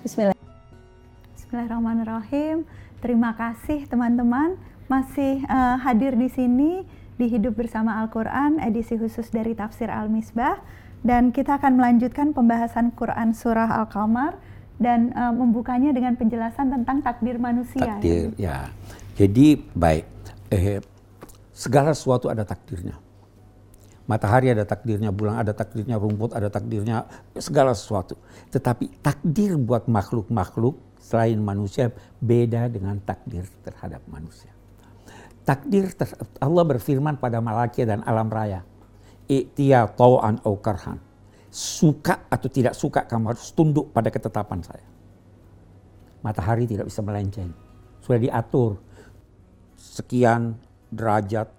Bismillah. Bismillahirrahmanirrahim. Terima kasih teman-teman masih uh, hadir di sini di Hidup Bersama Al-Quran edisi khusus dari Tafsir Al-Misbah dan kita akan melanjutkan pembahasan Quran Surah Al-Qamar dan uh, membukanya dengan penjelasan tentang takdir manusia. Takdir, ya. Jadi baik, eh, segala sesuatu ada takdirnya. Matahari ada takdirnya, bulan ada takdirnya, rumput ada takdirnya, segala sesuatu. Tetapi takdir buat makhluk-makhluk selain manusia beda dengan takdir terhadap manusia. Takdir Allah berfirman pada malaikat dan alam raya, "I'tiya tau'an au karhan." Suka atau tidak suka kamu harus tunduk pada ketetapan saya. Matahari tidak bisa melenceng. Sudah diatur sekian derajat,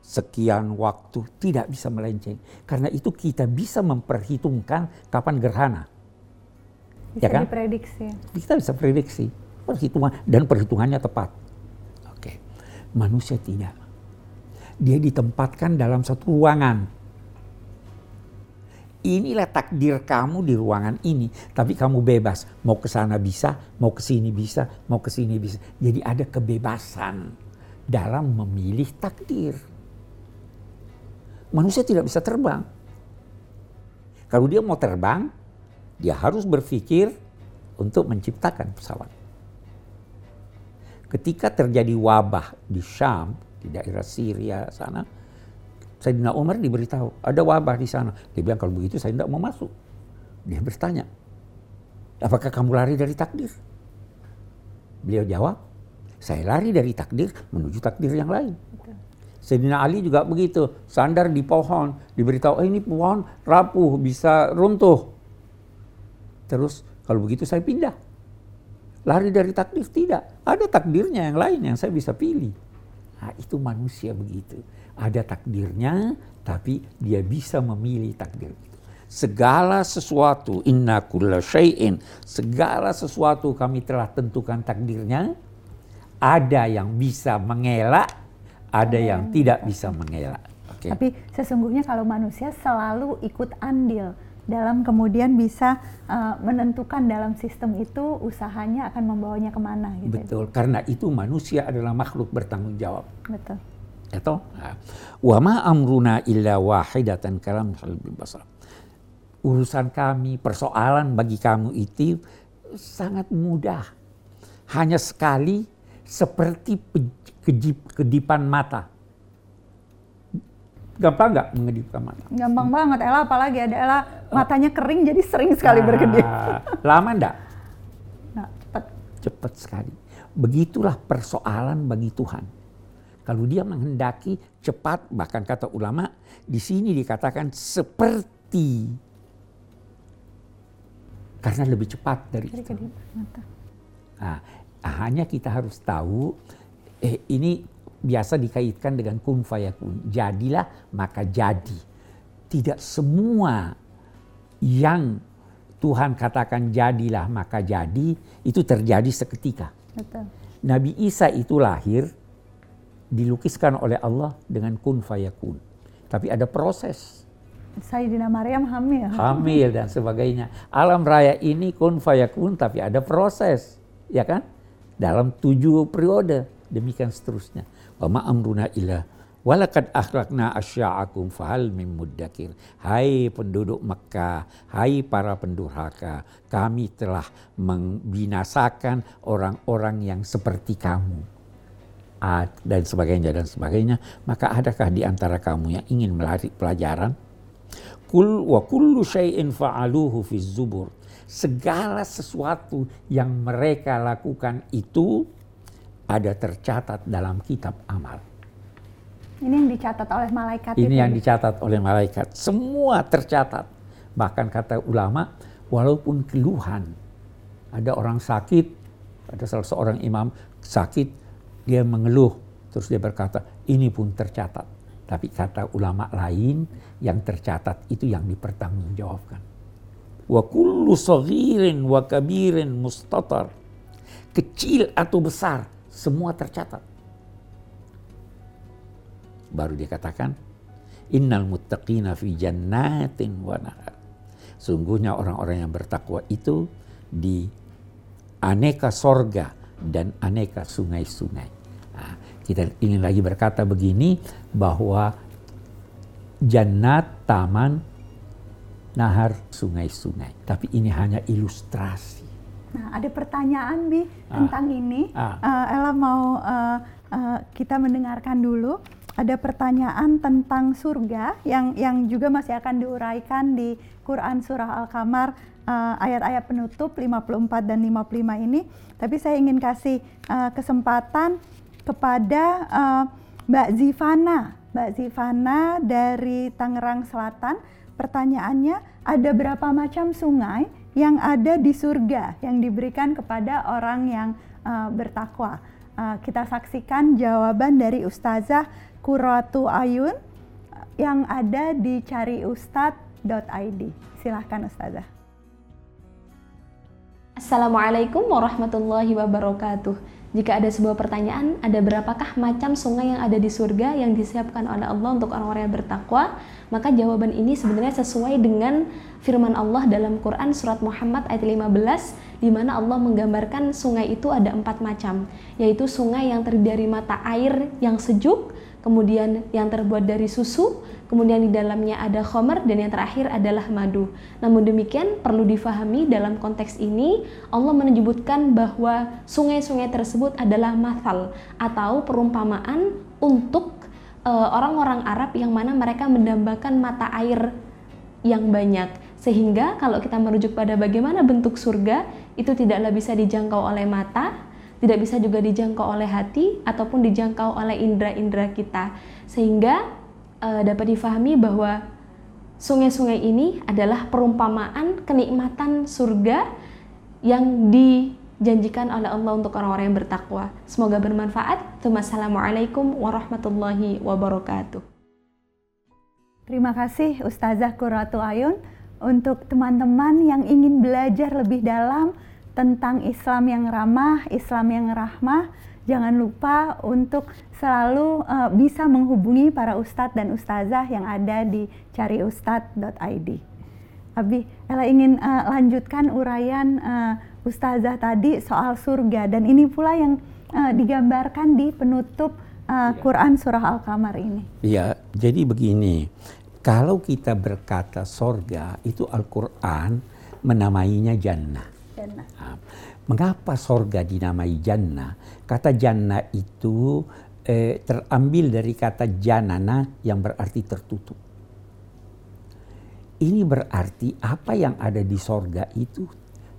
sekian waktu tidak bisa melenceng. Karena itu kita bisa memperhitungkan kapan gerhana. Bisa ya kan? diprediksi. Kita bisa prediksi perhitungan dan perhitungannya tepat. Oke. Manusia tidak. Dia ditempatkan dalam satu ruangan inilah takdir kamu di ruangan ini, tapi kamu bebas. Mau ke sana bisa, mau ke sini bisa, mau ke sini bisa. Jadi ada kebebasan dalam memilih takdir. Manusia tidak bisa terbang. Kalau dia mau terbang, dia harus berpikir untuk menciptakan pesawat. Ketika terjadi wabah di Syam, di daerah Syria sana, Sayyidina Umar diberitahu, ada wabah di sana. Dia bilang, kalau begitu saya tidak mau masuk. Dia bertanya, apakah kamu lari dari takdir? Beliau jawab, saya lari dari takdir menuju takdir yang lain. Sayyidina Ali juga begitu, sandar di pohon, diberitahu, oh ini pohon rapuh, bisa runtuh. Terus kalau begitu saya pindah. Lari dari takdir tidak, ada takdirnya yang lain yang saya bisa pilih. Nah, itu manusia begitu ada takdirnya, tapi dia bisa memilih takdir itu. Segala sesuatu, inna kulla syai'in, segala sesuatu kami telah tentukan takdirnya, ada yang bisa mengelak, ada yang tidak bisa mengelak. Okay. Tapi sesungguhnya kalau manusia selalu ikut andil dalam kemudian bisa uh, menentukan dalam sistem itu usahanya akan membawanya ke mana gitu. Betul, karena itu manusia adalah makhluk bertanggung jawab. Betul. Atau wa ma amruna illa wahidatan kalam basar. Urusan kami, persoalan bagi kamu itu sangat mudah. Hanya sekali seperti kedip, kedipan mata. Gampang nggak mengedipkan mata? Gampang hmm. banget. Ella apalagi ada Ella matanya kering jadi sering sekali nah, berkedip. Lama enggak? Nah, cepat. Cepat sekali. Begitulah persoalan bagi Tuhan kalau dia menghendaki cepat, bahkan kata ulama, di sini dikatakan seperti karena lebih cepat dari itu. Nah, hanya kita harus tahu, eh, ini biasa dikaitkan dengan kun fayakun. Jadilah maka jadi. Tidak semua yang Tuhan katakan jadilah maka jadi itu terjadi seketika. Betul. Nabi Isa itu lahir dilukiskan oleh Allah dengan kun fayakun. Tapi ada proses. Sayyidina Maryam hamil. Hamil dan sebagainya. Alam raya ini kun fayakun tapi ada proses. Ya kan? Dalam tujuh periode. Demikian seterusnya. Wa ma amruna illa Walakad akhlakna asya'akum fahal min muddakir. Hai penduduk Mekah, hai para pendurhaka, kami telah membinasakan orang-orang yang seperti kamu dan sebagainya dan sebagainya, maka adakah di antara kamu yang ingin melari pelajaran? Kul wa kullu syai'in fa'aluhu fi zubur. Segala sesuatu yang mereka lakukan itu ada tercatat dalam kitab amal. Ini yang dicatat oleh malaikat. Ini yang dicatat oleh malaikat. Semua tercatat. Bahkan kata ulama, walaupun keluhan. Ada orang sakit, ada salah seorang imam sakit, dia mengeluh, terus dia berkata, ini pun tercatat. Tapi kata ulama lain, yang tercatat itu yang dipertanggungjawabkan. Wa kullu saghirin wa kabirin mustatar. Kecil atau besar, semua tercatat. Baru dia katakan, innal muttaqina fi jannatin wa nahar. Sungguhnya orang-orang yang bertakwa itu di aneka sorga dan aneka sungai-sungai. Nah, kita ingin lagi berkata begini bahwa jannat, taman, nahar, sungai-sungai. Tapi ini hanya ilustrasi. Nah, ada pertanyaan bi ah. tentang ini. Ah. Uh, Ella mau uh, uh, kita mendengarkan dulu. Ada pertanyaan tentang surga yang yang juga masih akan diuraikan di Quran surah Al-Kamar uh, ayat-ayat penutup 54 dan 55 ini. Tapi saya ingin kasih uh, kesempatan kepada uh, Mbak Zivana, Mbak Zivana dari Tangerang Selatan. Pertanyaannya, ada berapa macam sungai yang ada di surga yang diberikan kepada orang yang uh, bertakwa? Uh, kita saksikan jawaban dari Ustazah Kuratu Ayun yang ada di cariustad.id. Silahkan Ustazah. Assalamualaikum warahmatullahi wabarakatuh. Jika ada sebuah pertanyaan, ada berapakah macam sungai yang ada di surga yang disiapkan oleh Allah untuk orang-orang yang bertakwa? Maka jawaban ini sebenarnya sesuai dengan firman Allah dalam Quran surat Muhammad ayat 15 di mana Allah menggambarkan sungai itu ada empat macam, yaitu sungai yang terdiri dari mata air yang sejuk, kemudian yang terbuat dari susu, kemudian di dalamnya ada khomer, dan yang terakhir adalah madu. Namun demikian perlu difahami dalam konteks ini Allah menyebutkan bahwa sungai-sungai tersebut adalah mathal atau perumpamaan untuk eh, orang-orang uh, Arab yang mana mereka mendambakan mata air yang banyak sehingga kalau kita merujuk pada bagaimana bentuk surga itu tidaklah bisa dijangkau oleh mata tidak bisa juga dijangkau oleh hati ataupun dijangkau oleh indera-indera kita sehingga uh, dapat difahami bahwa sungai-sungai ini adalah perumpamaan kenikmatan surga yang dijanjikan oleh Allah untuk orang-orang yang bertakwa. Semoga bermanfaat. Wassalamualaikum warahmatullahi wabarakatuh. Terima kasih Ustazah Kuratu Ayun untuk teman-teman yang ingin belajar lebih dalam tentang Islam yang ramah, Islam yang rahmah, jangan lupa untuk selalu uh, bisa menghubungi para ustadz dan ustazah yang ada di cariustad.id. Abi, Ella ingin uh, lanjutkan uraian uh, ustazah tadi soal surga dan ini pula yang uh, digambarkan di penutup uh, Quran surah Al-Kamar ini. Iya, jadi begini. Kalau kita berkata surga, itu Al-Qur'an menamainya jannah jannah. Mengapa sorga dinamai jannah? Kata jannah itu eh, terambil dari kata janana yang berarti tertutup. Ini berarti apa yang ada di sorga itu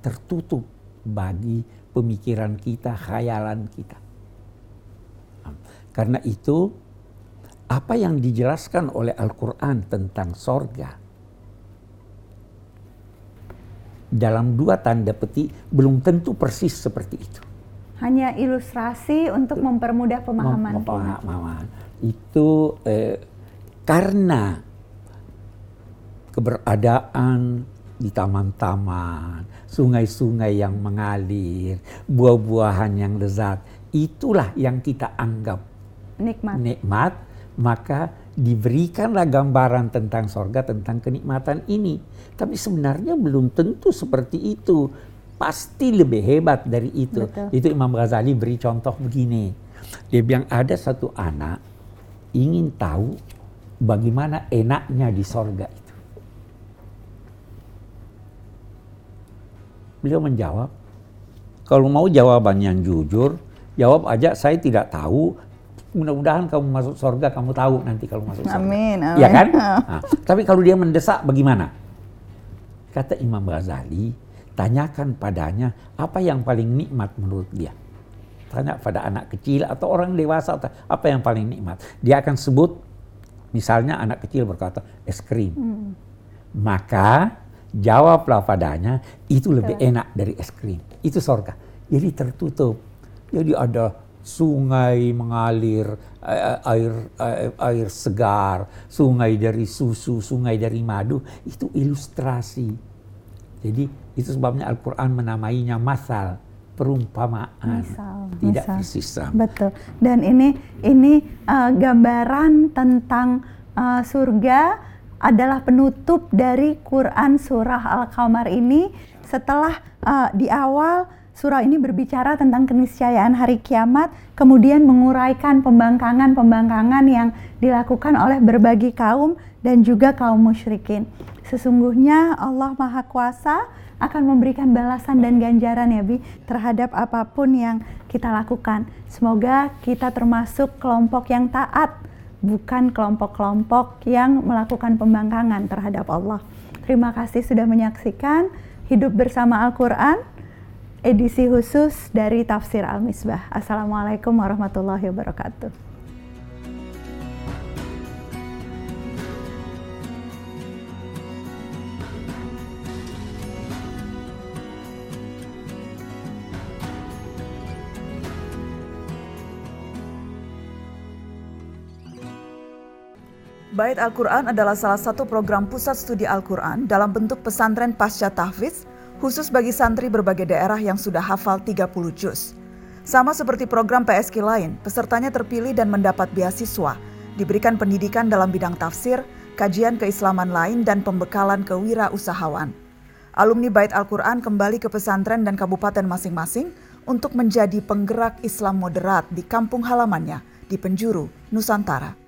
tertutup bagi pemikiran kita, khayalan kita. Karena itu, apa yang dijelaskan oleh Al-Quran tentang sorga, dalam dua tanda petik belum tentu persis seperti itu. Hanya ilustrasi untuk mempermudah pemahaman. Pemahaman. Itu eh, karena keberadaan di taman-taman, sungai-sungai yang mengalir, buah-buahan yang lezat, itulah yang kita anggap nikmat. Nikmat, maka diberikanlah gambaran tentang sorga, tentang kenikmatan ini. Tapi sebenarnya belum tentu seperti itu. Pasti lebih hebat dari itu. Betul. Itu Imam Ghazali beri contoh begini. Dia bilang ada satu anak ingin tahu bagaimana enaknya di sorga itu. Beliau menjawab, kalau mau jawaban yang jujur, jawab aja saya tidak tahu, mudah-mudahan kamu masuk surga, kamu tahu nanti kalau masuk surga. Amin, amin. Ya kan? Nah, tapi kalau dia mendesak bagaimana? Kata Imam Ghazali, tanyakan padanya apa yang paling nikmat menurut dia. Tanya pada anak kecil atau orang dewasa apa yang paling nikmat. Dia akan sebut misalnya anak kecil berkata es krim. Hmm. Maka jawablah padanya itu lebih enak dari es krim. Itu surga. Jadi tertutup. Jadi ada sungai mengalir air, air air segar, sungai dari susu, sungai dari madu, itu ilustrasi. Jadi itu sebabnya Al-Qur'an menamainya masal, perumpamaan. Misal, tidak misal. persis sama. Betul. Dan ini ini uh, gambaran tentang uh, surga adalah penutup dari Quran surah Al-Qamar ini setelah uh, di awal surah ini berbicara tentang keniscayaan hari kiamat, kemudian menguraikan pembangkangan-pembangkangan yang dilakukan oleh berbagai kaum dan juga kaum musyrikin. Sesungguhnya Allah Maha Kuasa akan memberikan balasan dan ganjaran ya Bi terhadap apa pun yang kita lakukan. Semoga kita termasuk kelompok yang taat, bukan kelompok-kelompok yang melakukan pembangkangan terhadap Allah. Terima kasih sudah menyaksikan Hidup Bersama Al-Quran, edisi khusus dari Tafsir Al-Misbah. Assalamualaikum warahmatullahi wabarakatuh. Bait Al-Quran adalah salah satu program pusat studi Al-Quran dalam bentuk pesantren pasca tahfiz khusus bagi santri berbagai daerah yang sudah hafal 30 juz. Sama seperti program PSK lain, pesertanya terpilih dan mendapat beasiswa, diberikan pendidikan dalam bidang tafsir, kajian keislaman lain, dan pembekalan kewirausahawan. Alumni Bait Al-Quran kembali ke pesantren dan kabupaten masing-masing untuk menjadi penggerak Islam moderat di kampung halamannya di penjuru Nusantara.